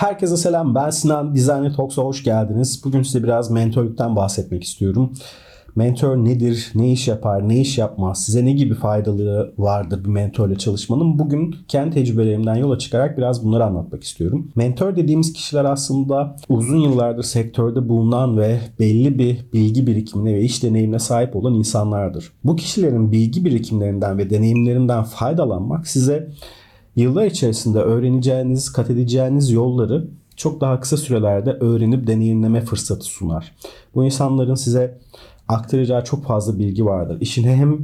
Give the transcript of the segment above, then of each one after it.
Herkese selam. Ben Sinan. Designer Talks'a hoş geldiniz. Bugün size biraz mentörlükten bahsetmek istiyorum. Mentor nedir? Ne iş yapar? Ne iş yapmaz? Size ne gibi faydaları vardır bir mentorla çalışmanın? Bugün kendi tecrübelerimden yola çıkarak biraz bunları anlatmak istiyorum. Mentor dediğimiz kişiler aslında uzun yıllardır sektörde bulunan ve belli bir bilgi birikimine ve iş deneyimine sahip olan insanlardır. Bu kişilerin bilgi birikimlerinden ve deneyimlerinden faydalanmak size yıllar içerisinde öğreneceğiniz, kat edeceğiniz yolları çok daha kısa sürelerde öğrenip deneyimleme fırsatı sunar. Bu insanların size aktaracağı çok fazla bilgi vardır. İşin hem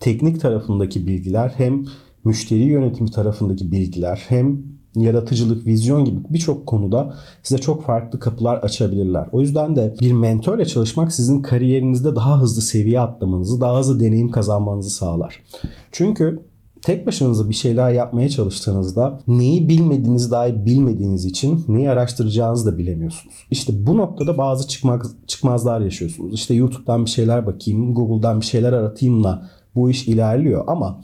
teknik tarafındaki bilgiler hem müşteri yönetimi tarafındaki bilgiler hem yaratıcılık, vizyon gibi birçok konuda size çok farklı kapılar açabilirler. O yüzden de bir mentorla çalışmak sizin kariyerinizde daha hızlı seviye atlamanızı, daha hızlı deneyim kazanmanızı sağlar. Çünkü tek başınıza bir şeyler yapmaya çalıştığınızda neyi bilmediğiniz dahi bilmediğiniz için neyi araştıracağınızı da bilemiyorsunuz. İşte bu noktada bazı çıkmaz, çıkmazlar yaşıyorsunuz. İşte YouTube'dan bir şeyler bakayım, Google'dan bir şeyler aratayımla bu iş ilerliyor ama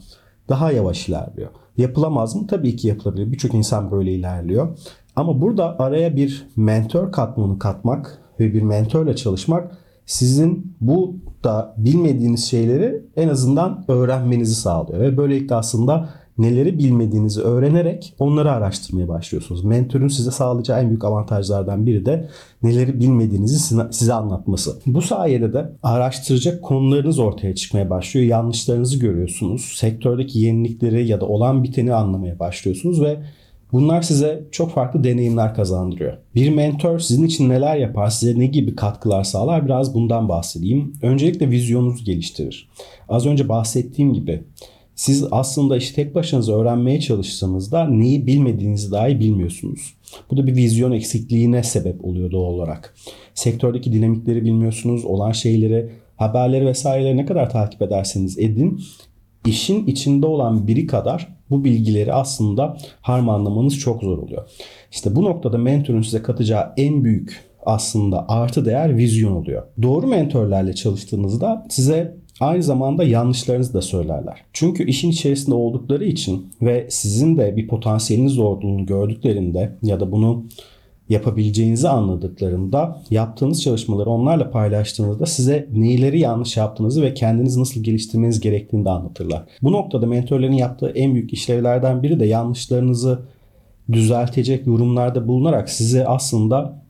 daha yavaş ilerliyor. Yapılamaz mı? Tabii ki yapılabilir. Birçok insan böyle ilerliyor. Ama burada araya bir mentor katmanı katmak ve bir mentorla çalışmak sizin bu da bilmediğiniz şeyleri en azından öğrenmenizi sağlıyor. Ve böylelikle aslında neleri bilmediğinizi öğrenerek onları araştırmaya başlıyorsunuz. Mentörün size sağlayacağı en büyük avantajlardan biri de neleri bilmediğinizi size anlatması. Bu sayede de araştıracak konularınız ortaya çıkmaya başlıyor. Yanlışlarınızı görüyorsunuz. Sektördeki yenilikleri ya da olan biteni anlamaya başlıyorsunuz ve Bunlar size çok farklı deneyimler kazandırıyor. Bir mentor sizin için neler yapar, size ne gibi katkılar sağlar biraz bundan bahsedeyim. Öncelikle vizyonunuzu geliştirir. Az önce bahsettiğim gibi siz aslında işte tek başınıza öğrenmeye çalıştığınızda neyi bilmediğinizi dahi bilmiyorsunuz. Bu da bir vizyon eksikliğine sebep oluyor doğal olarak. Sektördeki dinamikleri bilmiyorsunuz, olan şeyleri, haberleri vesaireleri ne kadar takip ederseniz edin işin içinde olan biri kadar bu bilgileri aslında harmanlamanız çok zor oluyor. İşte bu noktada mentorun size katacağı en büyük aslında artı değer vizyon oluyor. Doğru mentorlarla çalıştığınızda size aynı zamanda yanlışlarınızı da söylerler. Çünkü işin içerisinde oldukları için ve sizin de bir potansiyeliniz olduğunu gördüklerinde ya da bunu yapabileceğinizi anladıklarında yaptığınız çalışmaları onlarla paylaştığınızda size neleri yanlış yaptığınızı ve kendinizi nasıl geliştirmeniz gerektiğini de anlatırlar. Bu noktada mentorların yaptığı en büyük işlevlerden biri de yanlışlarınızı düzeltecek yorumlarda bulunarak size aslında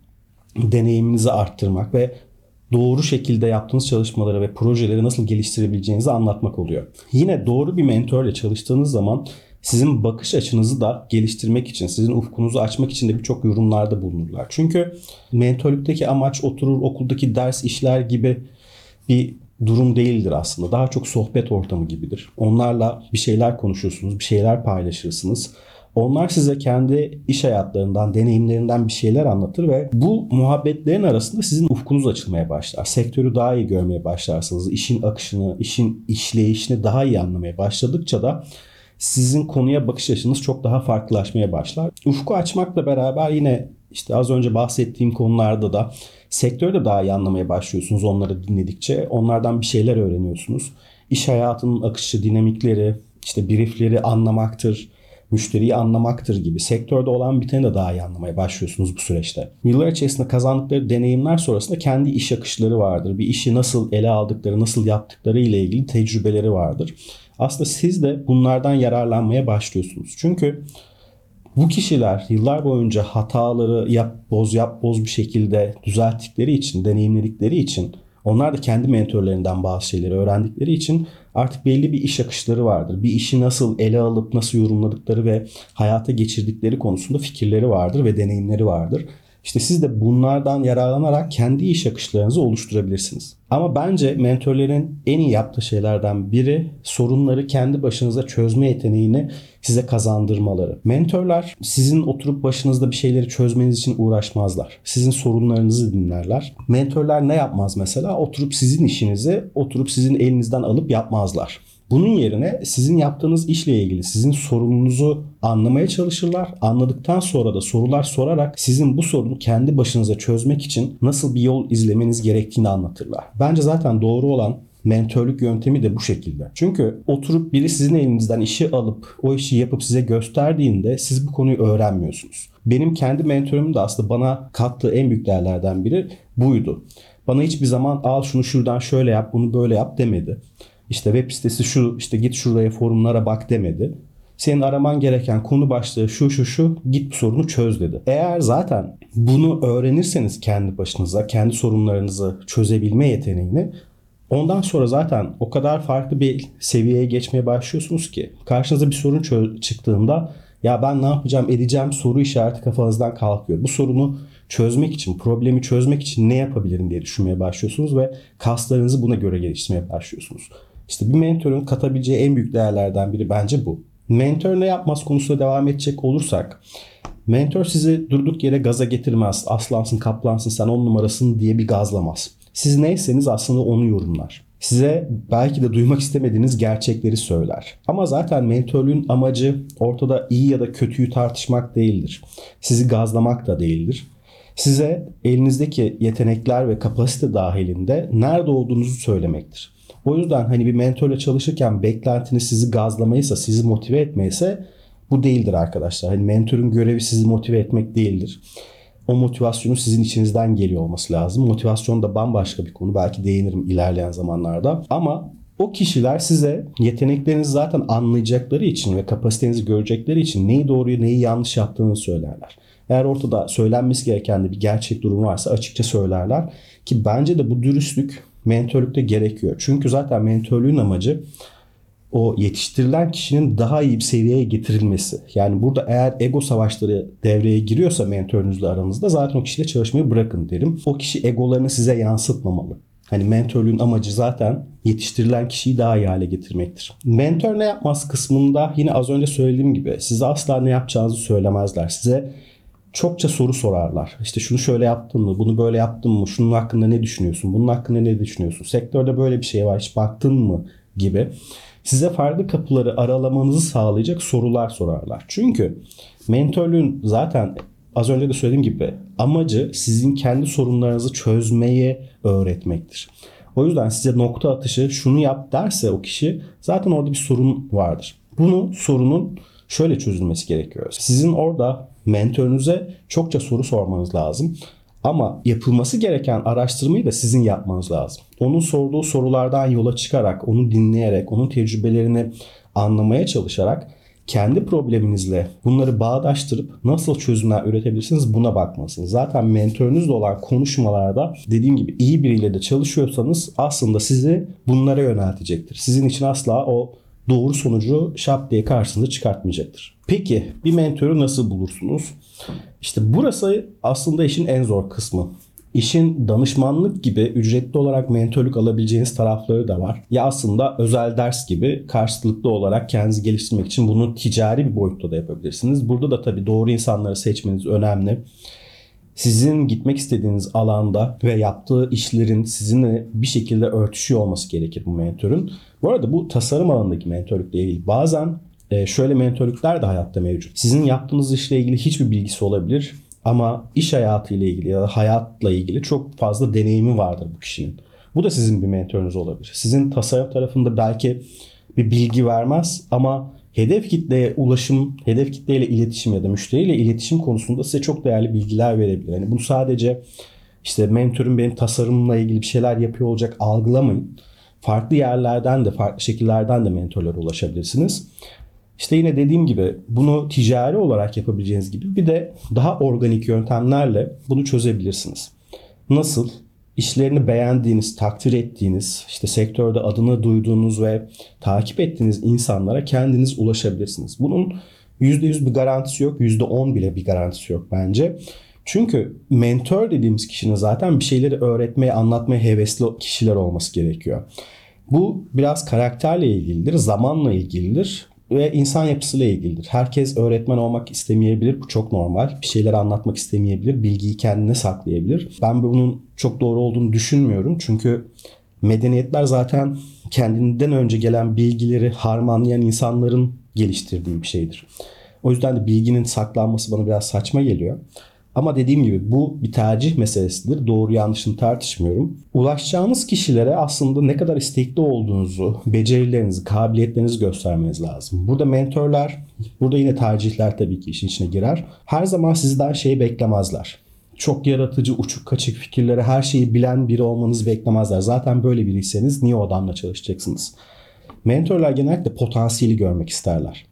deneyiminizi arttırmak ve doğru şekilde yaptığınız çalışmaları ve projeleri nasıl geliştirebileceğinizi anlatmak oluyor. Yine doğru bir mentorla çalıştığınız zaman sizin bakış açınızı da geliştirmek için, sizin ufkunuzu açmak için de birçok yorumlarda bulunurlar. Çünkü mentorluktaki amaç oturur okuldaki ders işler gibi bir durum değildir aslında. Daha çok sohbet ortamı gibidir. Onlarla bir şeyler konuşursunuz, bir şeyler paylaşırsınız. Onlar size kendi iş hayatlarından, deneyimlerinden bir şeyler anlatır ve bu muhabbetlerin arasında sizin ufkunuz açılmaya başlar. Sektörü daha iyi görmeye başlarsınız. İşin akışını, işin işleyişini daha iyi anlamaya başladıkça da sizin konuya bakış açınız çok daha farklılaşmaya başlar. Ufku açmakla beraber yine işte az önce bahsettiğim konularda da sektörü de daha iyi anlamaya başlıyorsunuz onları dinledikçe. Onlardan bir şeyler öğreniyorsunuz. İş hayatının akışı, dinamikleri, işte briefleri anlamaktır, müşteriyi anlamaktır gibi sektörde olan biteni de daha iyi anlamaya başlıyorsunuz bu süreçte. Yıllar içerisinde kazandıkları deneyimler sonrasında kendi iş akışları vardır. Bir işi nasıl ele aldıkları, nasıl yaptıkları ile ilgili tecrübeleri vardır. Aslında siz de bunlardan yararlanmaya başlıyorsunuz. Çünkü bu kişiler yıllar boyunca hataları yap boz yap boz bir şekilde düzelttikleri için, deneyimledikleri için onlar da kendi mentorlarından bazı şeyleri öğrendikleri için artık belli bir iş akışları vardır. Bir işi nasıl ele alıp nasıl yorumladıkları ve hayata geçirdikleri konusunda fikirleri vardır ve deneyimleri vardır. İşte siz de bunlardan yararlanarak kendi iş akışlarınızı oluşturabilirsiniz. Ama bence mentorların en iyi yaptığı şeylerden biri sorunları kendi başınıza çözme yeteneğini size kazandırmaları. Mentorlar sizin oturup başınızda bir şeyleri çözmeniz için uğraşmazlar. Sizin sorunlarınızı dinlerler. Mentorlar ne yapmaz mesela? Oturup sizin işinizi oturup sizin elinizden alıp yapmazlar. Bunun yerine sizin yaptığınız işle ilgili sizin sorununuzu anlamaya çalışırlar. Anladıktan sonra da sorular sorarak sizin bu sorunu kendi başınıza çözmek için nasıl bir yol izlemeniz gerektiğini anlatırlar. Bence zaten doğru olan Mentörlük yöntemi de bu şekilde. Çünkü oturup biri sizin elinizden işi alıp o işi yapıp size gösterdiğinde siz bu konuyu öğrenmiyorsunuz. Benim kendi mentorum da aslında bana kattığı en büyük değerlerden biri buydu. Bana hiçbir zaman al şunu şuradan şöyle yap bunu böyle yap demedi. İşte web sitesi şu işte git şuraya forumlara bak demedi. Senin araman gereken konu başlığı şu şu şu git bu sorunu çöz dedi. Eğer zaten bunu öğrenirseniz kendi başınıza kendi sorunlarınızı çözebilme yeteneğini ondan sonra zaten o kadar farklı bir seviyeye geçmeye başlıyorsunuz ki karşınıza bir sorun çıktığında ya ben ne yapacağım edeceğim soru işareti kafanızdan kalkıyor. Bu sorunu çözmek için, problemi çözmek için ne yapabilirim diye düşünmeye başlıyorsunuz ve kaslarınızı buna göre geliştirmeye başlıyorsunuz. İşte bir mentorun katabileceği en büyük değerlerden biri bence bu. Mentor ne yapmaz konusuna devam edecek olursak mentor sizi durduk yere gaza getirmez. Aslansın kaplansın sen on numarasın diye bir gazlamaz. Siz neyseniz aslında onu yorumlar. Size belki de duymak istemediğiniz gerçekleri söyler. Ama zaten mentorluğun amacı ortada iyi ya da kötüyü tartışmak değildir. Sizi gazlamak da değildir. Size elinizdeki yetenekler ve kapasite dahilinde nerede olduğunuzu söylemektir. O yüzden hani bir mentorla çalışırken beklentiniz sizi gazlamaysa, sizi motive etmeyse bu değildir arkadaşlar. Hani mentorun görevi sizi motive etmek değildir. O motivasyonu sizin içinizden geliyor olması lazım. Motivasyon da bambaşka bir konu. Belki değinirim ilerleyen zamanlarda. Ama o kişiler size yeteneklerinizi zaten anlayacakları için ve kapasitenizi görecekleri için neyi doğruyu neyi yanlış yaptığını söylerler. Eğer ortada söylenmesi gereken de bir gerçek durum varsa açıkça söylerler. Ki bence de bu dürüstlük mentörlükte gerekiyor. Çünkü zaten mentörlüğün amacı o yetiştirilen kişinin daha iyi bir seviyeye getirilmesi. Yani burada eğer ego savaşları devreye giriyorsa mentörünüzle aranızda zaten o kişiyle çalışmayı bırakın derim. O kişi egolarını size yansıtmamalı. Hani mentörlüğün amacı zaten yetiştirilen kişiyi daha iyi hale getirmektir. Mentor ne yapmaz kısmında yine az önce söylediğim gibi size asla ne yapacağınızı söylemezler. Size çokça soru sorarlar. İşte şunu şöyle yaptın mı, bunu böyle yaptın mı, şunun hakkında ne düşünüyorsun, bunun hakkında ne düşünüyorsun, sektörde böyle bir şey var hiç baktın mı gibi size farklı kapıları aralamanızı sağlayacak sorular sorarlar. Çünkü mentörlüğün zaten az önce de söylediğim gibi amacı sizin kendi sorunlarınızı çözmeyi öğretmektir. O yüzden size nokta atışı şunu yap derse o kişi zaten orada bir sorun vardır. Bunu sorunun şöyle çözülmesi gerekiyor. Sizin orada mentörünüze çokça soru sormanız lazım. Ama yapılması gereken araştırmayı da sizin yapmanız lazım. Onun sorduğu sorulardan yola çıkarak, onu dinleyerek, onun tecrübelerini anlamaya çalışarak kendi probleminizle bunları bağdaştırıp nasıl çözümler üretebilirsiniz buna bakmalısınız. Zaten mentörünüzle olan konuşmalarda dediğim gibi iyi biriyle de çalışıyorsanız aslında sizi bunlara yöneltecektir. Sizin için asla o doğru sonucu şap diye karşınıza çıkartmayacaktır. Peki bir mentoru nasıl bulursunuz? İşte burası aslında işin en zor kısmı. İşin danışmanlık gibi ücretli olarak mentörlük alabileceğiniz tarafları da var. Ya aslında özel ders gibi karşılıklı olarak kendinizi geliştirmek için bunu ticari bir boyutta da yapabilirsiniz. Burada da tabii doğru insanları seçmeniz önemli. Sizin gitmek istediğiniz alanda ve yaptığı işlerin sizinle bir şekilde örtüşüyor olması gerekir bu mentörün. Bu arada bu tasarım alanındaki mentörlükle ilgili bazen e, şöyle mentörlükler de hayatta mevcut. Sizin yaptığınız işle ilgili hiçbir bilgisi olabilir ama iş hayatı ile ilgili ya da hayatla ilgili çok fazla deneyimi vardır bu kişinin. Bu da sizin bir mentörünüz olabilir. Sizin tasarım tarafında belki bir bilgi vermez ama hedef kitleye ulaşım, hedef kitleyle iletişim ya da müşteriyle iletişim konusunda size çok değerli bilgiler verebilir. Yani bunu sadece işte mentörüm benim tasarımla ilgili bir şeyler yapıyor olacak algılamayın. Farklı yerlerden de, farklı şekillerden de mentorlara ulaşabilirsiniz. İşte yine dediğim gibi bunu ticari olarak yapabileceğiniz gibi bir de daha organik yöntemlerle bunu çözebilirsiniz. Nasıl? İşlerini beğendiğiniz, takdir ettiğiniz, işte sektörde adını duyduğunuz ve takip ettiğiniz insanlara kendiniz ulaşabilirsiniz. Bunun %100 bir garantisi yok, %10 bile bir garantisi yok bence. Çünkü mentor dediğimiz kişinin zaten bir şeyleri öğretmeye, anlatmaya hevesli kişiler olması gerekiyor. Bu biraz karakterle ilgilidir, zamanla ilgilidir ve insan yapısıyla ilgilidir. Herkes öğretmen olmak istemeyebilir. Bu çok normal. Bir şeyler anlatmak istemeyebilir. Bilgiyi kendine saklayabilir. Ben bunun çok doğru olduğunu düşünmüyorum. Çünkü medeniyetler zaten kendinden önce gelen bilgileri harmanlayan insanların geliştirdiği bir şeydir. O yüzden de bilginin saklanması bana biraz saçma geliyor. Ama dediğim gibi bu bir tercih meselesidir. Doğru yanlışını tartışmıyorum. Ulaşacağınız kişilere aslında ne kadar istekli olduğunuzu, becerilerinizi, kabiliyetlerinizi göstermeniz lazım. Burada mentorlar, burada yine tercihler tabii ki işin içine girer. Her zaman sizden şeyi beklemezler çok yaratıcı, uçuk kaçık fikirlere her şeyi bilen biri olmanızı beklemezler. Zaten böyle biriyseniz niye o adamla çalışacaksınız? Mentorlar genellikle potansiyeli görmek isterler.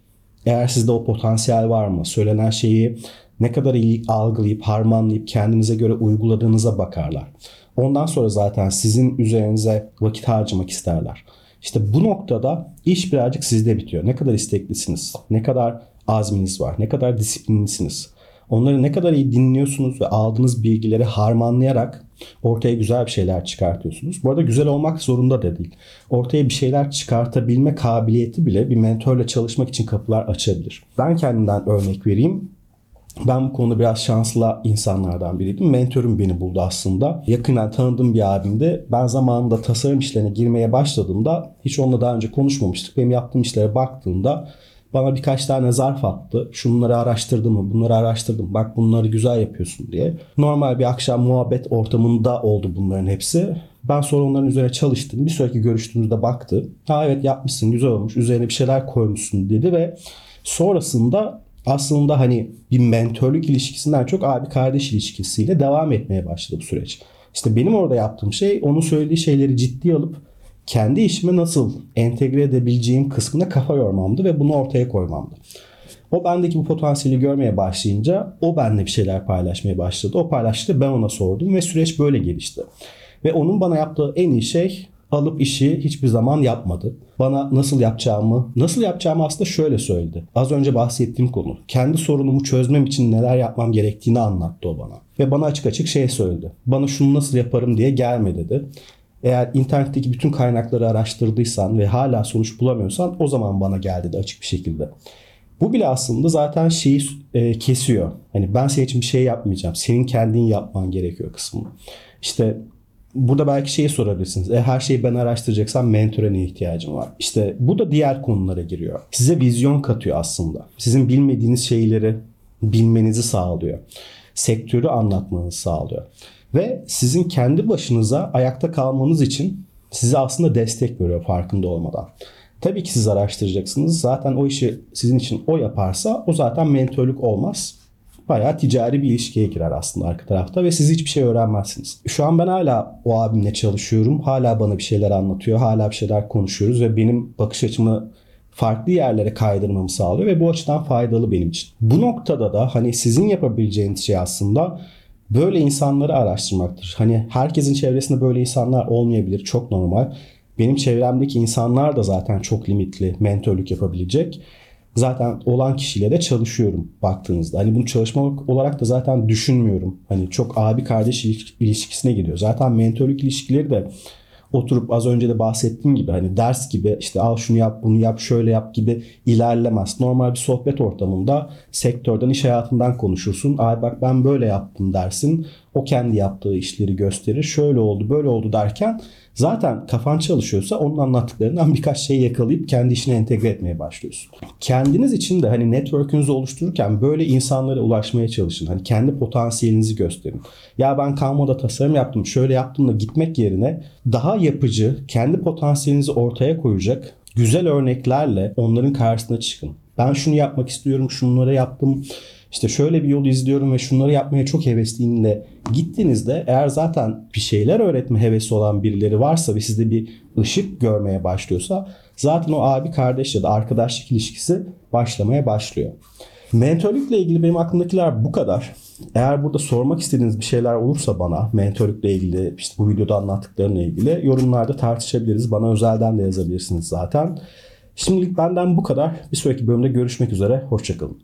Eğer sizde o potansiyel var mı? Söylenen şeyi ne kadar iyi algılayıp, harmanlayıp kendinize göre uyguladığınıza bakarlar. Ondan sonra zaten sizin üzerinize vakit harcamak isterler. İşte bu noktada iş birazcık sizde bitiyor. Ne kadar isteklisiniz, ne kadar azminiz var, ne kadar disiplinlisiniz. Onları ne kadar iyi dinliyorsunuz ve aldığınız bilgileri harmanlayarak ortaya güzel bir şeyler çıkartıyorsunuz. Bu arada güzel olmak zorunda da değil. Ortaya bir şeyler çıkartabilme kabiliyeti bile bir mentorla çalışmak için kapılar açabilir. Ben kendimden örnek vereyim. Ben bu konuda biraz şanslı insanlardan biriydim. Mentorum beni buldu aslında. Yakından tanıdığım bir abimdi. Ben zamanında tasarım işlerine girmeye başladığımda hiç onunla daha önce konuşmamıştık. Benim yaptığım işlere baktığında bana birkaç tane zarf attı. Şunları araştırdım mı? Bunları araştırdım. Bak bunları güzel yapıyorsun diye. Normal bir akşam muhabbet ortamında oldu bunların hepsi. Ben sonra onların üzerine çalıştım. Bir sonraki görüştüğümüzde baktı. Ha evet yapmışsın güzel olmuş. Üzerine bir şeyler koymuşsun dedi ve sonrasında aslında hani bir mentörlük ilişkisinden çok abi kardeş ilişkisiyle devam etmeye başladı bu süreç. İşte benim orada yaptığım şey onun söylediği şeyleri ciddiye alıp kendi işime nasıl entegre edebileceğim kısmına kafa yormamdı ve bunu ortaya koymamdı. O bendeki bu potansiyeli görmeye başlayınca o benimle bir şeyler paylaşmaya başladı. O paylaştı ben ona sordum ve süreç böyle gelişti. Ve onun bana yaptığı en iyi şey alıp işi hiçbir zaman yapmadı. Bana nasıl yapacağımı, nasıl yapacağımı aslında şöyle söyledi. Az önce bahsettiğim konu. Kendi sorunumu çözmem için neler yapmam gerektiğini anlattı o bana. Ve bana açık açık şey söyledi. Bana şunu nasıl yaparım diye gelme dedi. Eğer internetteki bütün kaynakları araştırdıysan ve hala sonuç bulamıyorsan o zaman bana gel dedi açık bir şekilde. Bu bile aslında zaten şeyi e, kesiyor. Hani ben senin için bir şey yapmayacağım. Senin kendin yapman gerekiyor kısmını. İşte burada belki şeyi sorabilirsiniz. E, her şeyi ben araştıracaksam mentora ne ihtiyacım var? İşte bu da diğer konulara giriyor. Size vizyon katıyor aslında. Sizin bilmediğiniz şeyleri bilmenizi sağlıyor. Sektörü anlatmanızı sağlıyor. Ve sizin kendi başınıza ayakta kalmanız için size aslında destek veriyor farkında olmadan. Tabii ki siz araştıracaksınız. Zaten o işi sizin için o yaparsa o zaten mentörlük olmaz. Bayağı ticari bir ilişkiye girer aslında arka tarafta ve siz hiçbir şey öğrenmezsiniz. Şu an ben hala o abimle çalışıyorum. Hala bana bir şeyler anlatıyor. Hala bir şeyler konuşuyoruz ve benim bakış açımı farklı yerlere kaydırmamı sağlıyor ve bu açıdan faydalı benim için. Bu noktada da hani sizin yapabileceğiniz şey aslında böyle insanları araştırmaktır. Hani herkesin çevresinde böyle insanlar olmayabilir. Çok normal. Benim çevremdeki insanlar da zaten çok limitli mentörlük yapabilecek. Zaten olan kişiyle de çalışıyorum baktığınızda. Hani bunu çalışmak olarak da zaten düşünmüyorum. Hani çok abi kardeş ilişkisine gidiyor. Zaten mentörlük ilişkileri de oturup az önce de bahsettiğim gibi hani ders gibi işte al şunu yap bunu yap şöyle yap gibi ilerlemez. Normal bir sohbet ortamında sektörden iş hayatından konuşursun. Ay bak ben böyle yaptım dersin. O kendi yaptığı işleri gösterir. Şöyle oldu böyle oldu derken zaten kafan çalışıyorsa onun anlattıklarından birkaç şey yakalayıp kendi işine entegre etmeye başlıyorsun. Kendiniz için de hani network'ünüzü oluştururken böyle insanlara ulaşmaya çalışın. Hani kendi potansiyelinizi gösterin. Ya ben Canva'da tasarım yaptım, şöyle yaptım da gitmek yerine daha yapıcı, kendi potansiyelinizi ortaya koyacak güzel örneklerle onların karşısına çıkın. Ben şunu yapmak istiyorum, şunları yaptım işte şöyle bir yol izliyorum ve şunları yapmaya çok hevesliyimle gittiğinizde eğer zaten bir şeyler öğretme hevesi olan birileri varsa ve sizde bir ışık görmeye başlıyorsa zaten o abi kardeş ya da arkadaşlık ilişkisi başlamaya başlıyor. Mentörlükle ilgili benim aklımdakiler bu kadar. Eğer burada sormak istediğiniz bir şeyler olursa bana mentörlükle ilgili işte bu videoda anlattıklarımla ilgili yorumlarda tartışabiliriz. Bana özelden de yazabilirsiniz zaten. Şimdilik benden bu kadar. Bir sonraki bölümde görüşmek üzere. Hoşçakalın.